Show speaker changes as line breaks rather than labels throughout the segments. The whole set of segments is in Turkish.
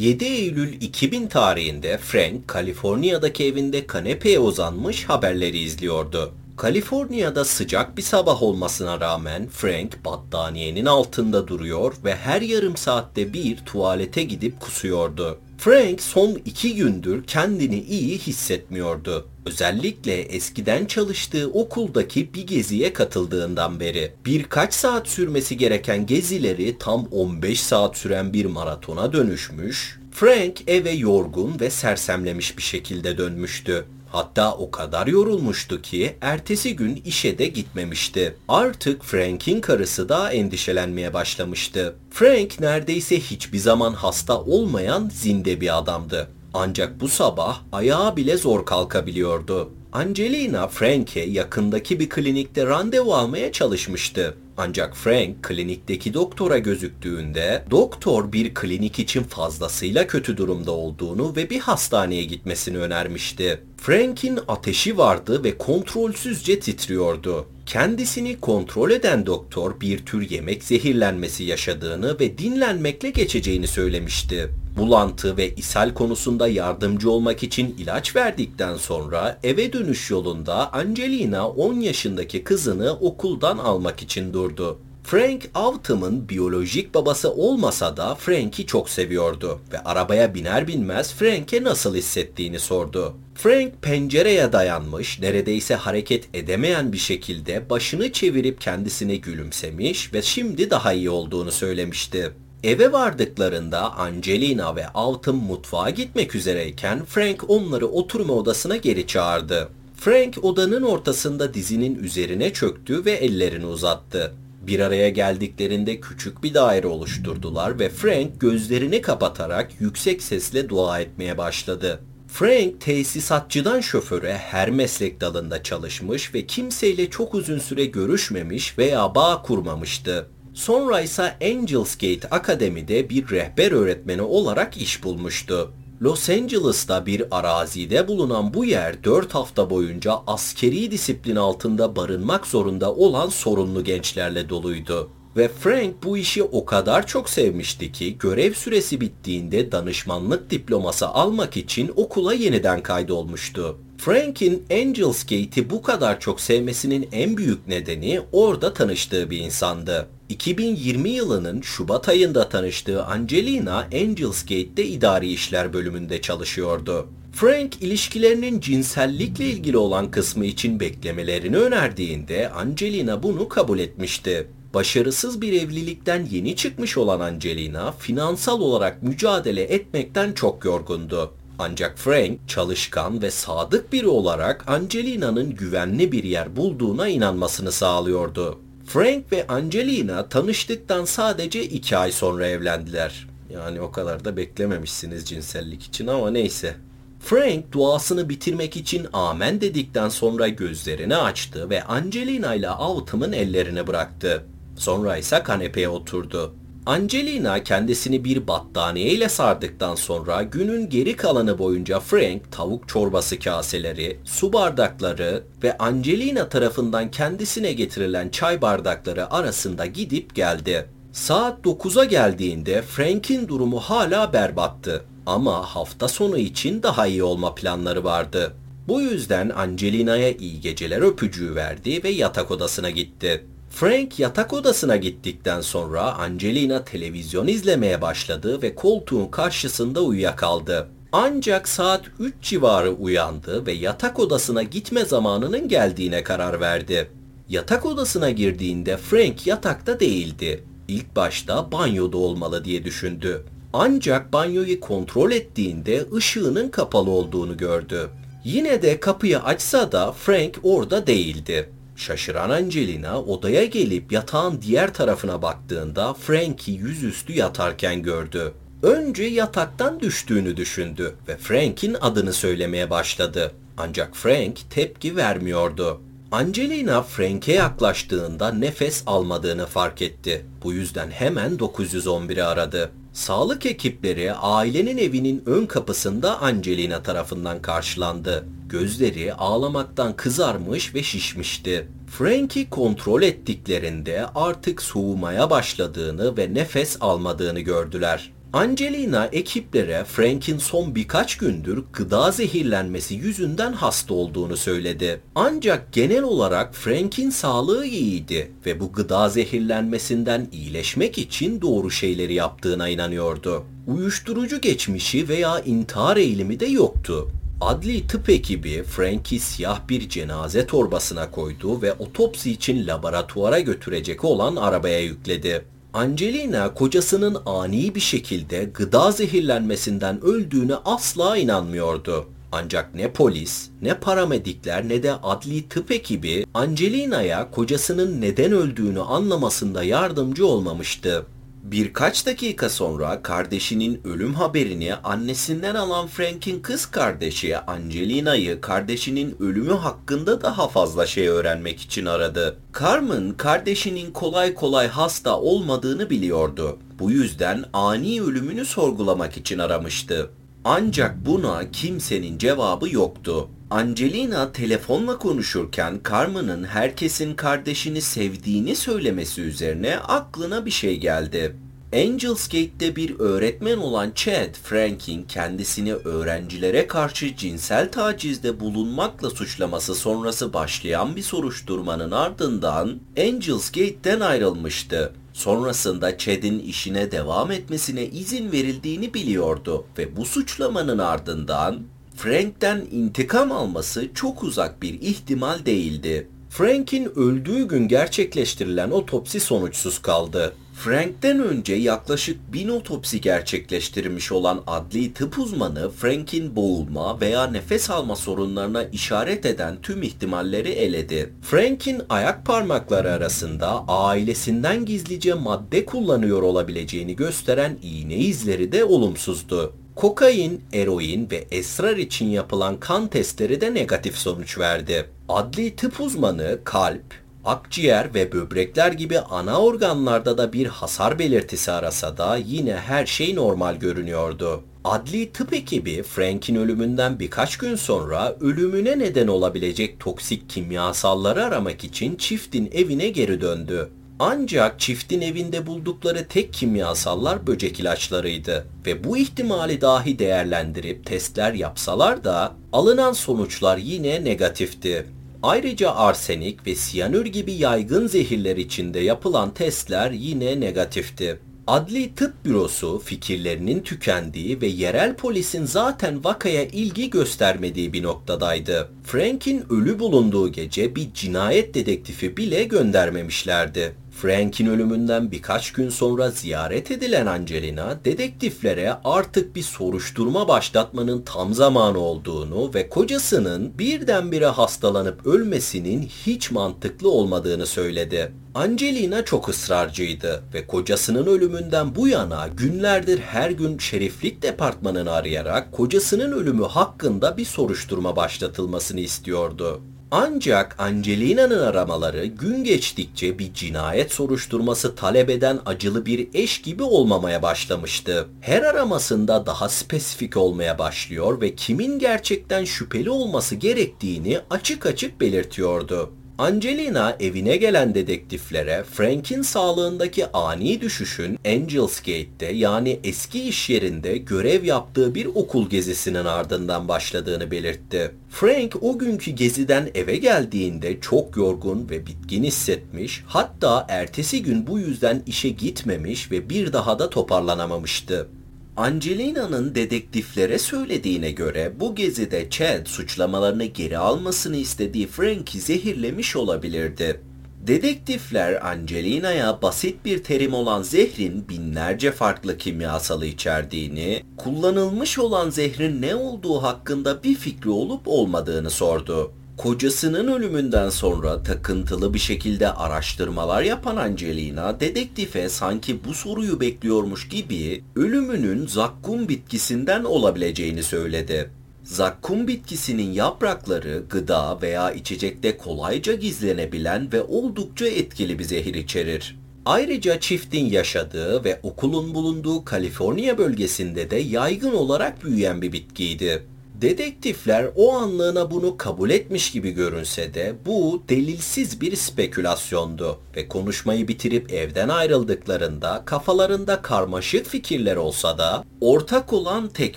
7 Eylül 2000 tarihinde Frank, Kaliforniya'daki evinde kanepeye uzanmış haberleri izliyordu. Kaliforniya'da sıcak bir sabah olmasına rağmen Frank battaniyenin altında duruyor ve her yarım saatte bir tuvalete gidip kusuyordu. Frank son iki gündür kendini iyi hissetmiyordu. Özellikle eskiden çalıştığı okuldaki bir geziye katıldığından beri. Birkaç saat sürmesi gereken gezileri tam 15 saat süren bir maratona dönüşmüş. Frank eve yorgun ve sersemlemiş bir şekilde dönmüştü. Hatta o kadar yorulmuştu ki ertesi gün işe de gitmemişti. Artık Frank'in karısı da endişelenmeye başlamıştı. Frank neredeyse hiçbir zaman hasta olmayan zinde bir adamdı. Ancak bu sabah ayağı bile zor kalkabiliyordu. Angelina Frank'e yakındaki bir klinikte randevu almaya çalışmıştı. Ancak Frank klinikteki doktora gözüktüğünde doktor bir klinik için fazlasıyla kötü durumda olduğunu ve bir hastaneye gitmesini önermişti. Frank'in ateşi vardı ve kontrolsüzce titriyordu. Kendisini kontrol eden doktor bir tür yemek zehirlenmesi yaşadığını ve dinlenmekle geçeceğini söylemişti. Bulantı ve ishal konusunda yardımcı olmak için ilaç verdikten sonra eve dönüş yolunda Angelina 10 yaşındaki kızını okuldan almak için durdu. Frank Autumn'ın biyolojik babası olmasa da Frank'i çok seviyordu ve arabaya biner binmez Frank'e nasıl hissettiğini sordu. Frank pencereye dayanmış, neredeyse hareket edemeyen bir şekilde başını çevirip kendisine gülümsemiş ve şimdi daha iyi olduğunu söylemişti. Eve vardıklarında Angelina ve Autumn mutfağa gitmek üzereyken Frank onları oturma odasına geri çağırdı. Frank odanın ortasında dizinin üzerine çöktü ve ellerini uzattı. Bir araya geldiklerinde küçük bir daire oluşturdular ve Frank gözlerini kapatarak yüksek sesle dua etmeye başladı. Frank tesisatçıdan şoföre her meslek dalında çalışmış ve kimseyle çok uzun süre görüşmemiş veya bağ kurmamıştı. Sonra ise Angels Gate Akademi'de bir rehber öğretmeni olarak iş bulmuştu. Los Angeles'ta bir arazide bulunan bu yer 4 hafta boyunca askeri disiplin altında barınmak zorunda olan sorunlu gençlerle doluydu. Ve Frank bu işi o kadar çok sevmişti ki görev süresi bittiğinde danışmanlık diploması almak için okula yeniden kaydolmuştu. Frank'in Angels Gate'i bu kadar çok sevmesinin en büyük nedeni orada tanıştığı bir insandı. 2020 yılının Şubat ayında tanıştığı Angelina Angels Gate'de idari işler bölümünde çalışıyordu. Frank ilişkilerinin cinsellikle ilgili olan kısmı için beklemelerini önerdiğinde Angelina bunu kabul etmişti. Başarısız bir evlilikten yeni çıkmış olan Angelina finansal olarak mücadele etmekten çok yorgundu. Ancak Frank çalışkan ve sadık biri olarak Angelina'nın güvenli bir yer bulduğuna inanmasını sağlıyordu. Frank ve Angelina tanıştıktan sadece iki ay sonra evlendiler. Yani o kadar da beklememişsiniz cinsellik için ama neyse. Frank duasını bitirmek için amen dedikten sonra gözlerini açtı ve Angelina ile Autumn'ın ellerini bıraktı. Sonra ise kanepeye oturdu. Angelina kendisini bir battaniye ile sardıktan sonra günün geri kalanı boyunca Frank tavuk çorbası kaseleri, su bardakları ve Angelina tarafından kendisine getirilen çay bardakları arasında gidip geldi. Saat 9'a geldiğinde Frank'in durumu hala berbattı ama hafta sonu için daha iyi olma planları vardı. Bu yüzden Angelina'ya iyi geceler öpücüğü verdi ve yatak odasına gitti. Frank yatak odasına gittikten sonra Angelina televizyon izlemeye başladı ve koltuğun karşısında uyuyakaldı. Ancak saat 3 civarı uyandı ve yatak odasına gitme zamanının geldiğine karar verdi. Yatak odasına girdiğinde Frank yatakta değildi. İlk başta banyoda olmalı diye düşündü. Ancak banyoyu kontrol ettiğinde ışığının kapalı olduğunu gördü. Yine de kapıyı açsa da Frank orada değildi. Şaşıran Angelina odaya gelip yatağın diğer tarafına baktığında Frank'i yüzüstü yatarken gördü. Önce yataktan düştüğünü düşündü ve Frank'in adını söylemeye başladı. Ancak Frank tepki vermiyordu. Angelina Frank'e yaklaştığında nefes almadığını fark etti. Bu yüzden hemen 911'i aradı. Sağlık ekipleri ailenin evinin ön kapısında Angelina tarafından karşılandı. Gözleri ağlamaktan kızarmış ve şişmişti. Frank'i kontrol ettiklerinde artık soğumaya başladığını ve nefes almadığını gördüler. Angelina ekiplere Frank'in son birkaç gündür gıda zehirlenmesi yüzünden hasta olduğunu söyledi. Ancak genel olarak Frank'in sağlığı iyiydi ve bu gıda zehirlenmesinden iyileşmek için doğru şeyleri yaptığına inanıyordu. Uyuşturucu geçmişi veya intihar eğilimi de yoktu. Adli tıp ekibi Frank'i siyah bir cenaze torbasına koydu ve otopsi için laboratuvara götürecek olan arabaya yükledi. Angelina kocasının ani bir şekilde gıda zehirlenmesinden öldüğüne asla inanmıyordu. Ancak ne polis, ne paramedikler ne de adli tıp ekibi Angelina'ya kocasının neden öldüğünü anlamasında yardımcı olmamıştı. Birkaç dakika sonra kardeşinin ölüm haberini annesinden alan Frank'in kız kardeşi Angelina'yı kardeşinin ölümü hakkında daha fazla şey öğrenmek için aradı. Carmen kardeşinin kolay kolay hasta olmadığını biliyordu. Bu yüzden ani ölümünü sorgulamak için aramıştı. Ancak buna kimsenin cevabı yoktu. Angelina telefonla konuşurken Carmen'ın herkesin kardeşini sevdiğini söylemesi üzerine aklına bir şey geldi. Angels Gate'de bir öğretmen olan Chad, Frank'in kendisini öğrencilere karşı cinsel tacizde bulunmakla suçlaması sonrası başlayan bir soruşturmanın ardından Angels Gate'den ayrılmıştı. Sonrasında Chad'in işine devam etmesine izin verildiğini biliyordu ve bu suçlamanın ardından Frank'ten intikam alması çok uzak bir ihtimal değildi. Frank'in öldüğü gün gerçekleştirilen otopsi sonuçsuz kaldı. Frank'ten önce yaklaşık bin otopsi gerçekleştirmiş olan adli tıp uzmanı Frank'in boğulma veya nefes alma sorunlarına işaret eden tüm ihtimalleri eledi. Frank'in ayak parmakları arasında ailesinden gizlice madde kullanıyor olabileceğini gösteren iğne izleri de olumsuzdu. Kokain, eroin ve esrar için yapılan kan testleri de negatif sonuç verdi. Adli tıp uzmanı kalp, akciğer ve böbrekler gibi ana organlarda da bir hasar belirtisi arasa da yine her şey normal görünüyordu. Adli tıp ekibi Frank'in ölümünden birkaç gün sonra ölümüne neden olabilecek toksik kimyasalları aramak için çiftin evine geri döndü. Ancak çiftin evinde buldukları tek kimyasallar böcek ilaçlarıydı ve bu ihtimali dahi değerlendirip testler yapsalar da alınan sonuçlar yine negatifti. Ayrıca arsenik ve siyanür gibi yaygın zehirler içinde yapılan testler yine negatifti. Adli Tıp Bürosu fikirlerinin tükendiği ve yerel polisin zaten vakaya ilgi göstermediği bir noktadaydı. Frank'in ölü bulunduğu gece bir cinayet dedektifi bile göndermemişlerdi. Frank'in ölümünden birkaç gün sonra ziyaret edilen Angelina, dedektiflere artık bir soruşturma başlatmanın tam zamanı olduğunu ve kocasının birdenbire hastalanıp ölmesinin hiç mantıklı olmadığını söyledi. Angelina çok ısrarcıydı ve kocasının ölümünden bu yana günlerdir her gün şeriflik departmanını arayarak kocasının ölümü hakkında bir soruşturma başlatılmasını istiyordu. Ancak Angelina'nın aramaları gün geçtikçe bir cinayet soruşturması talep eden acılı bir eş gibi olmamaya başlamıştı. Her aramasında daha spesifik olmaya başlıyor ve kimin gerçekten şüpheli olması gerektiğini açık açık belirtiyordu. Angelina evine gelen dedektiflere Frank'in sağlığındaki ani düşüşün Angels Gate'de yani eski iş yerinde görev yaptığı bir okul gezisinin ardından başladığını belirtti. Frank o günkü geziden eve geldiğinde çok yorgun ve bitkin hissetmiş, hatta ertesi gün bu yüzden işe gitmemiş ve bir daha da toparlanamamıştı. Angelina'nın dedektiflere söylediğine göre bu gezide Chad suçlamalarını geri almasını istediği Frank'i zehirlemiş olabilirdi. Dedektifler Angelina'ya basit bir terim olan zehrin binlerce farklı kimyasalı içerdiğini, kullanılmış olan zehrin ne olduğu hakkında bir fikri olup olmadığını sordu. Kocasının ölümünden sonra takıntılı bir şekilde araştırmalar yapan Angelina, dedektife sanki bu soruyu bekliyormuş gibi ölümünün zakkum bitkisinden olabileceğini söyledi. Zakkum bitkisinin yaprakları gıda veya içecekte kolayca gizlenebilen ve oldukça etkili bir zehir içerir. Ayrıca çiftin yaşadığı ve okulun bulunduğu Kaliforniya bölgesinde de yaygın olarak büyüyen bir bitkiydi. Dedektifler o anlığına bunu kabul etmiş gibi görünse de bu delilsiz bir spekülasyondu ve konuşmayı bitirip evden ayrıldıklarında kafalarında karmaşık fikirler olsa da ortak olan tek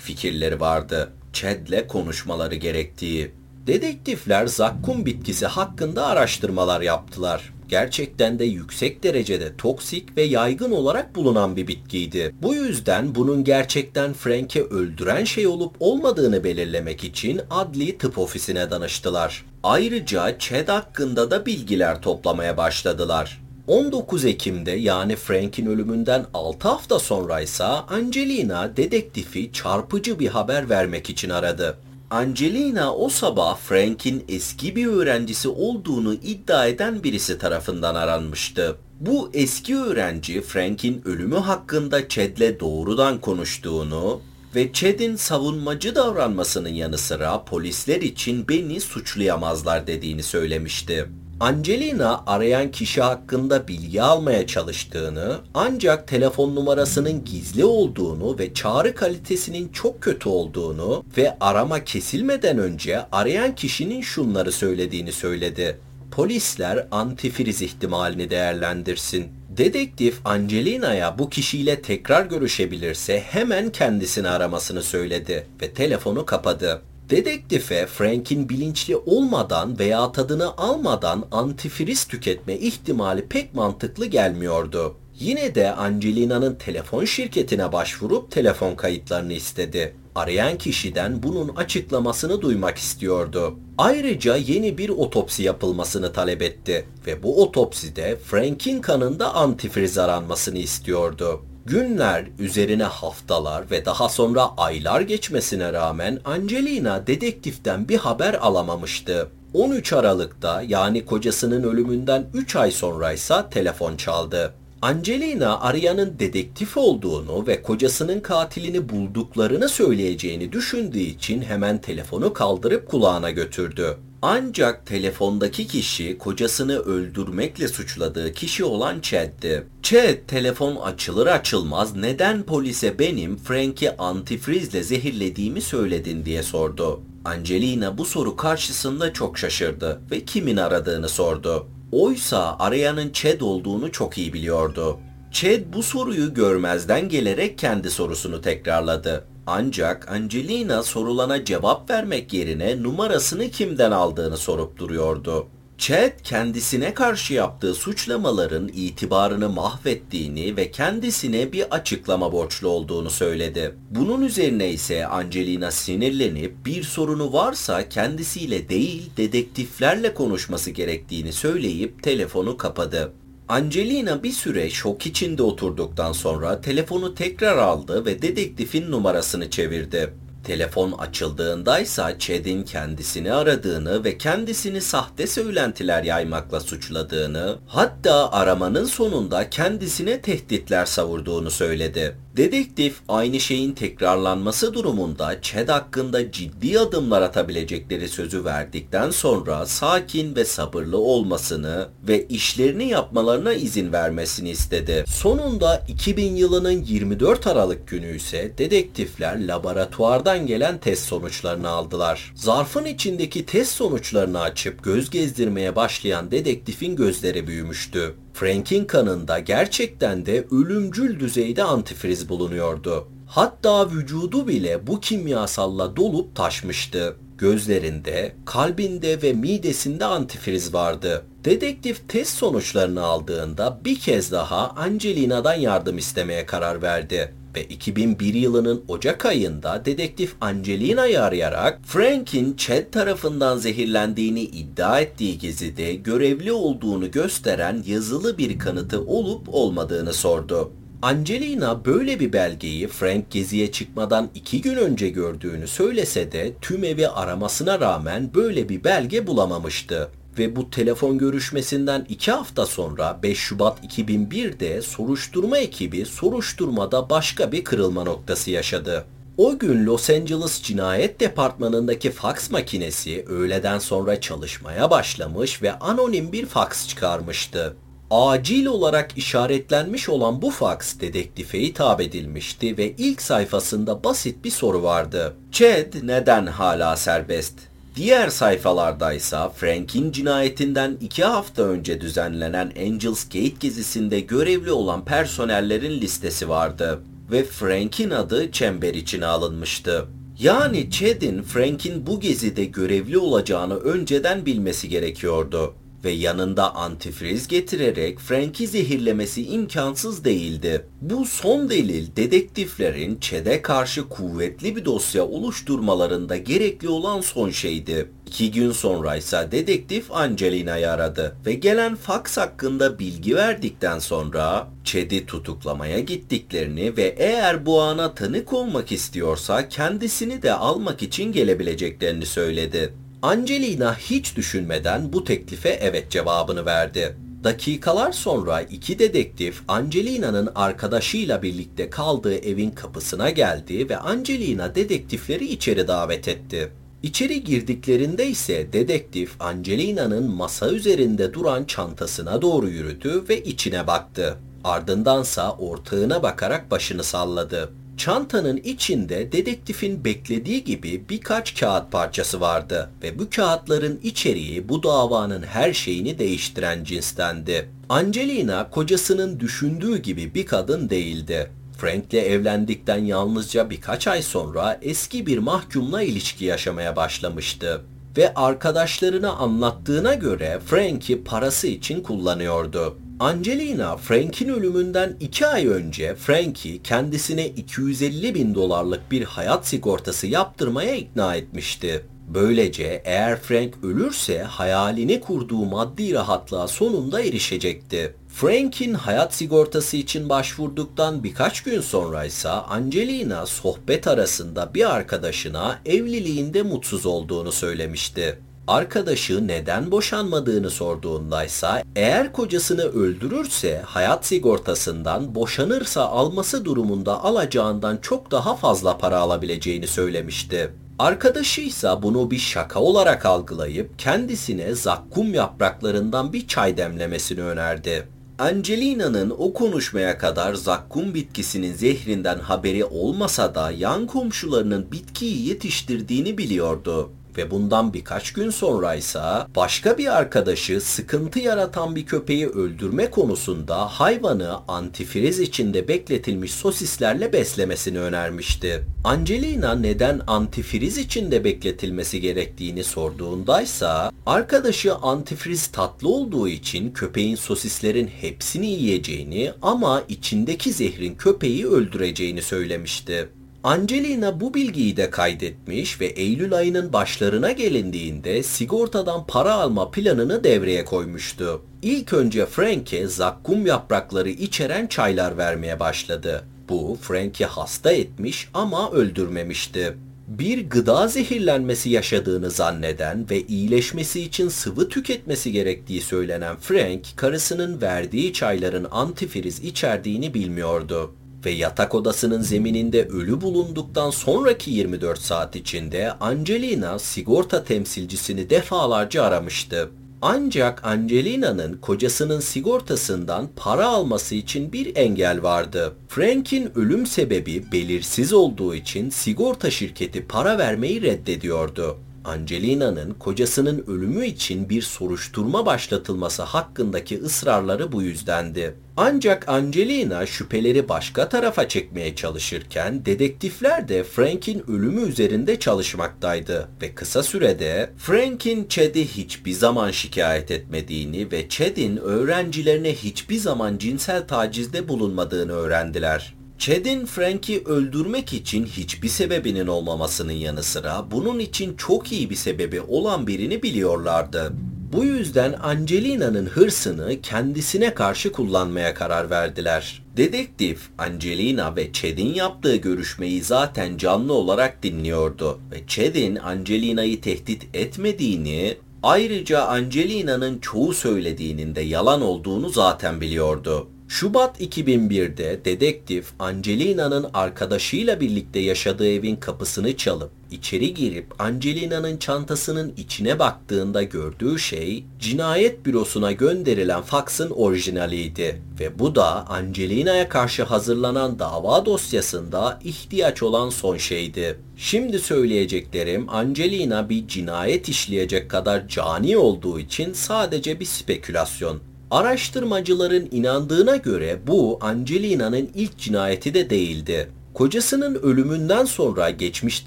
fikirleri vardı. Chad'le konuşmaları gerektiği. Dedektifler zakkum bitkisi hakkında araştırmalar yaptılar gerçekten de yüksek derecede toksik ve yaygın olarak bulunan bir bitkiydi. Bu yüzden bunun gerçekten Frank'i öldüren şey olup olmadığını belirlemek için adli tıp ofisine danıştılar. Ayrıca Chad hakkında da bilgiler toplamaya başladılar. 19 Ekim'de yani Frank'in ölümünden 6 hafta sonraysa Angelina dedektifi çarpıcı bir haber vermek için aradı. Angelina o sabah Frank'in eski bir öğrencisi olduğunu iddia eden birisi tarafından aranmıştı. Bu eski öğrenci Frank'in ölümü hakkında Chad'le doğrudan konuştuğunu ve Chad'in savunmacı davranmasının yanı sıra polisler için beni suçlayamazlar dediğini söylemişti. Angelina arayan kişi hakkında bilgi almaya çalıştığını ancak telefon numarasının gizli olduğunu ve çağrı kalitesinin çok kötü olduğunu ve arama kesilmeden önce arayan kişinin şunları söylediğini söyledi. Polisler antifriz ihtimalini değerlendirsin. Dedektif Angelina'ya bu kişiyle tekrar görüşebilirse hemen kendisini aramasını söyledi ve telefonu kapadı. Dedektife Frank'in bilinçli olmadan veya tadını almadan antifriz tüketme ihtimali pek mantıklı gelmiyordu. Yine de Angelina'nın telefon şirketine başvurup telefon kayıtlarını istedi. Arayan kişiden bunun açıklamasını duymak istiyordu. Ayrıca yeni bir otopsi yapılmasını talep etti ve bu otopside Frank'in kanında antifriz aranmasını istiyordu. Günler üzerine haftalar ve daha sonra aylar geçmesine rağmen Angelina dedektiften bir haber alamamıştı. 13 Aralık'ta yani kocasının ölümünden 3 ay sonraysa telefon çaldı. Angelina arayanın dedektif olduğunu ve kocasının katilini bulduklarını söyleyeceğini düşündüğü için hemen telefonu kaldırıp kulağına götürdü. Ancak telefondaki kişi kocasını öldürmekle suçladığı kişi olan Chad'di. Chad telefon açılır açılmaz neden polise benim Frank'i antifrizle zehirlediğimi söyledin diye sordu. Angelina bu soru karşısında çok şaşırdı ve kimin aradığını sordu. Oysa arayanın Chad olduğunu çok iyi biliyordu. Chad bu soruyu görmezden gelerek kendi sorusunu tekrarladı. Ancak Angelina sorulana cevap vermek yerine numarasını kimden aldığını sorup duruyordu. Chad kendisine karşı yaptığı suçlamaların itibarını mahvettiğini ve kendisine bir açıklama borçlu olduğunu söyledi. Bunun üzerine ise Angelina sinirlenip bir sorunu varsa kendisiyle değil dedektiflerle konuşması gerektiğini söyleyip telefonu kapadı. Angelina bir süre şok içinde oturduktan sonra telefonu tekrar aldı ve dedektifin numarasını çevirdi. Telefon açıldığındaysa Chad'in kendisini aradığını ve kendisini sahte söylentiler yaymakla suçladığını, hatta aramanın sonunda kendisine tehditler savurduğunu söyledi. Dedektif aynı şeyin tekrarlanması durumunda Chad hakkında ciddi adımlar atabilecekleri sözü verdikten sonra sakin ve sabırlı olmasını ve işlerini yapmalarına izin vermesini istedi. Sonunda 2000 yılının 24 Aralık günü ise dedektifler laboratuvardan gelen test sonuçlarını aldılar. Zarfın içindeki test sonuçlarını açıp göz gezdirmeye başlayan dedektifin gözleri büyümüştü. Frank'in kanında gerçekten de ölümcül düzeyde antifriz bulunuyordu. Hatta vücudu bile bu kimyasalla dolup taşmıştı. Gözlerinde, kalbinde ve midesinde antifriz vardı. Dedektif test sonuçlarını aldığında bir kez daha Angelina'dan yardım istemeye karar verdi ve 2001 yılının Ocak ayında dedektif Angelina'yı arayarak Frank'in Chad tarafından zehirlendiğini iddia ettiği gezide görevli olduğunu gösteren yazılı bir kanıtı olup olmadığını sordu. Angelina böyle bir belgeyi Frank geziye çıkmadan iki gün önce gördüğünü söylese de tüm evi aramasına rağmen böyle bir belge bulamamıştı ve bu telefon görüşmesinden 2 hafta sonra 5 Şubat 2001'de soruşturma ekibi soruşturmada başka bir kırılma noktası yaşadı. O gün Los Angeles Cinayet Departmanı'ndaki faks makinesi öğleden sonra çalışmaya başlamış ve anonim bir faks çıkarmıştı. Acil olarak işaretlenmiş olan bu faks dedektife hitap edilmişti ve ilk sayfasında basit bir soru vardı. Chad neden hala serbest? Diğer sayfalardaysa Frank'in cinayetinden iki hafta önce düzenlenen Angels Gate gezisinde görevli olan personellerin listesi vardı ve Frank'in adı çember içine alınmıştı. Yani Chad'in Frank'in bu gezide görevli olacağını önceden bilmesi gerekiyordu ve yanında antifriz getirerek Frank'i zehirlemesi imkansız değildi. Bu son delil dedektiflerin Chad'e karşı kuvvetli bir dosya oluşturmalarında gerekli olan son şeydi. İki gün sonra ise dedektif Angelina'yı aradı ve gelen faks hakkında bilgi verdikten sonra Chad'i tutuklamaya gittiklerini ve eğer bu ana tanık olmak istiyorsa kendisini de almak için gelebileceklerini söyledi. Angelina hiç düşünmeden bu teklife evet cevabını verdi. Dakikalar sonra iki dedektif Angelina'nın arkadaşıyla birlikte kaldığı evin kapısına geldi ve Angelina dedektifleri içeri davet etti. İçeri girdiklerinde ise dedektif Angelina'nın masa üzerinde duran çantasına doğru yürüdü ve içine baktı. Ardındansa ortağına bakarak başını salladı. Çantanın içinde dedektifin beklediği gibi birkaç kağıt parçası vardı ve bu kağıtların içeriği bu davanın her şeyini değiştiren cinstendi. Angelina kocasının düşündüğü gibi bir kadın değildi. Frank'le evlendikten yalnızca birkaç ay sonra eski bir mahkumla ilişki yaşamaya başlamıştı ve arkadaşlarına anlattığına göre Frank'i parası için kullanıyordu. Angelina Frank'in ölümünden 2 ay önce Frank'i kendisine 250 bin dolarlık bir hayat sigortası yaptırmaya ikna etmişti. Böylece eğer Frank ölürse hayalini kurduğu maddi rahatlığa sonunda erişecekti. Frank'in hayat sigortası için başvurduktan birkaç gün sonra ise Angelina sohbet arasında bir arkadaşına evliliğinde mutsuz olduğunu söylemişti. Arkadaşı neden boşanmadığını sorduğundaysa eğer kocasını öldürürse hayat sigortasından boşanırsa alması durumunda alacağından çok daha fazla para alabileceğini söylemişti. Arkadaşı ise bunu bir şaka olarak algılayıp kendisine zakkum yapraklarından bir çay demlemesini önerdi. Angelina'nın o konuşmaya kadar zakkum bitkisinin zehrinden haberi olmasa da yan komşularının bitkiyi yetiştirdiğini biliyordu ve bundan birkaç gün sonra ise başka bir arkadaşı sıkıntı yaratan bir köpeği öldürme konusunda hayvanı antifriz içinde bekletilmiş sosislerle beslemesini önermişti. Angelina neden antifriz içinde bekletilmesi gerektiğini sorduğundaysa arkadaşı antifriz tatlı olduğu için köpeğin sosislerin hepsini yiyeceğini ama içindeki zehrin köpeği öldüreceğini söylemişti. Angelina bu bilgiyi de kaydetmiş ve Eylül ayının başlarına gelindiğinde sigortadan para alma planını devreye koymuştu. İlk önce Frank'e zakkum yaprakları içeren çaylar vermeye başladı. Bu Frank'i hasta etmiş ama öldürmemişti. Bir gıda zehirlenmesi yaşadığını zanneden ve iyileşmesi için sıvı tüketmesi gerektiği söylenen Frank, karısının verdiği çayların antifriz içerdiğini bilmiyordu ve yatak odasının zemininde ölü bulunduktan sonraki 24 saat içinde Angelina sigorta temsilcisini defalarca aramıştı. Ancak Angelina'nın kocasının sigortasından para alması için bir engel vardı. Frank'in ölüm sebebi belirsiz olduğu için sigorta şirketi para vermeyi reddediyordu. Angelina'nın kocasının ölümü için bir soruşturma başlatılması hakkındaki ısrarları bu yüzdendi. Ancak Angelina şüpheleri başka tarafa çekmeye çalışırken dedektifler de Frank'in ölümü üzerinde çalışmaktaydı ve kısa sürede Frank'in Chad'i hiçbir zaman şikayet etmediğini ve Chad'in öğrencilerine hiçbir zaman cinsel tacizde bulunmadığını öğrendiler. Chad'in Frank'i öldürmek için hiçbir sebebinin olmamasının yanı sıra bunun için çok iyi bir sebebi olan birini biliyorlardı. Bu yüzden Angelina'nın hırsını kendisine karşı kullanmaya karar verdiler. Dedektif Angelina ve Chad'in yaptığı görüşmeyi zaten canlı olarak dinliyordu ve Chad'in Angelina'yı tehdit etmediğini, ayrıca Angelina'nın çoğu söylediğinin de yalan olduğunu zaten biliyordu. Şubat 2001'de dedektif Angelina'nın arkadaşıyla birlikte yaşadığı evin kapısını çalıp içeri girip Angelina'nın çantasının içine baktığında gördüğü şey cinayet bürosuna gönderilen faksın orijinaliydi ve bu da Angelina'ya karşı hazırlanan dava dosyasında ihtiyaç olan son şeydi. Şimdi söyleyeceklerim Angelina bir cinayet işleyecek kadar cani olduğu için sadece bir spekülasyon. Araştırmacıların inandığına göre bu Angelina'nın ilk cinayeti de değildi. Kocasının ölümünden sonra geçmiş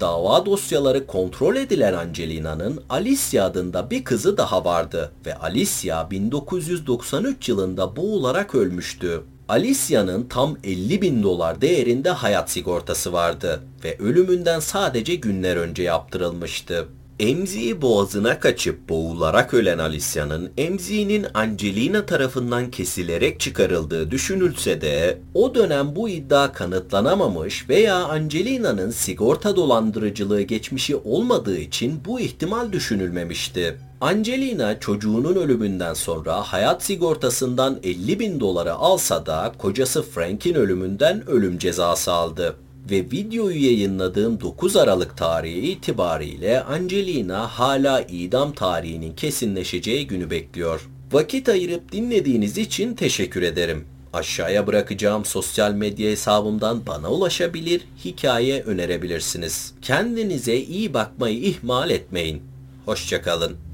dava dosyaları kontrol edilen Angelina'nın Alicia adında bir kızı daha vardı ve Alicia 1993 yılında boğularak ölmüştü. Alicia'nın tam 50 bin dolar değerinde hayat sigortası vardı ve ölümünden sadece günler önce yaptırılmıştı. Emziği boğazına kaçıp boğularak ölen Alicia'nın emziğinin Angelina tarafından kesilerek çıkarıldığı düşünülse de o dönem bu iddia kanıtlanamamış veya Angelina'nın sigorta dolandırıcılığı geçmişi olmadığı için bu ihtimal düşünülmemişti. Angelina çocuğunun ölümünden sonra hayat sigortasından 50 bin doları alsa da kocası Frank'in ölümünden ölüm cezası aldı ve videoyu yayınladığım 9 Aralık tarihi itibariyle Angelina hala idam tarihinin kesinleşeceği günü bekliyor. Vakit ayırıp dinlediğiniz için teşekkür ederim. Aşağıya bırakacağım sosyal medya hesabımdan bana ulaşabilir, hikaye önerebilirsiniz. Kendinize iyi bakmayı ihmal etmeyin. Hoşçakalın.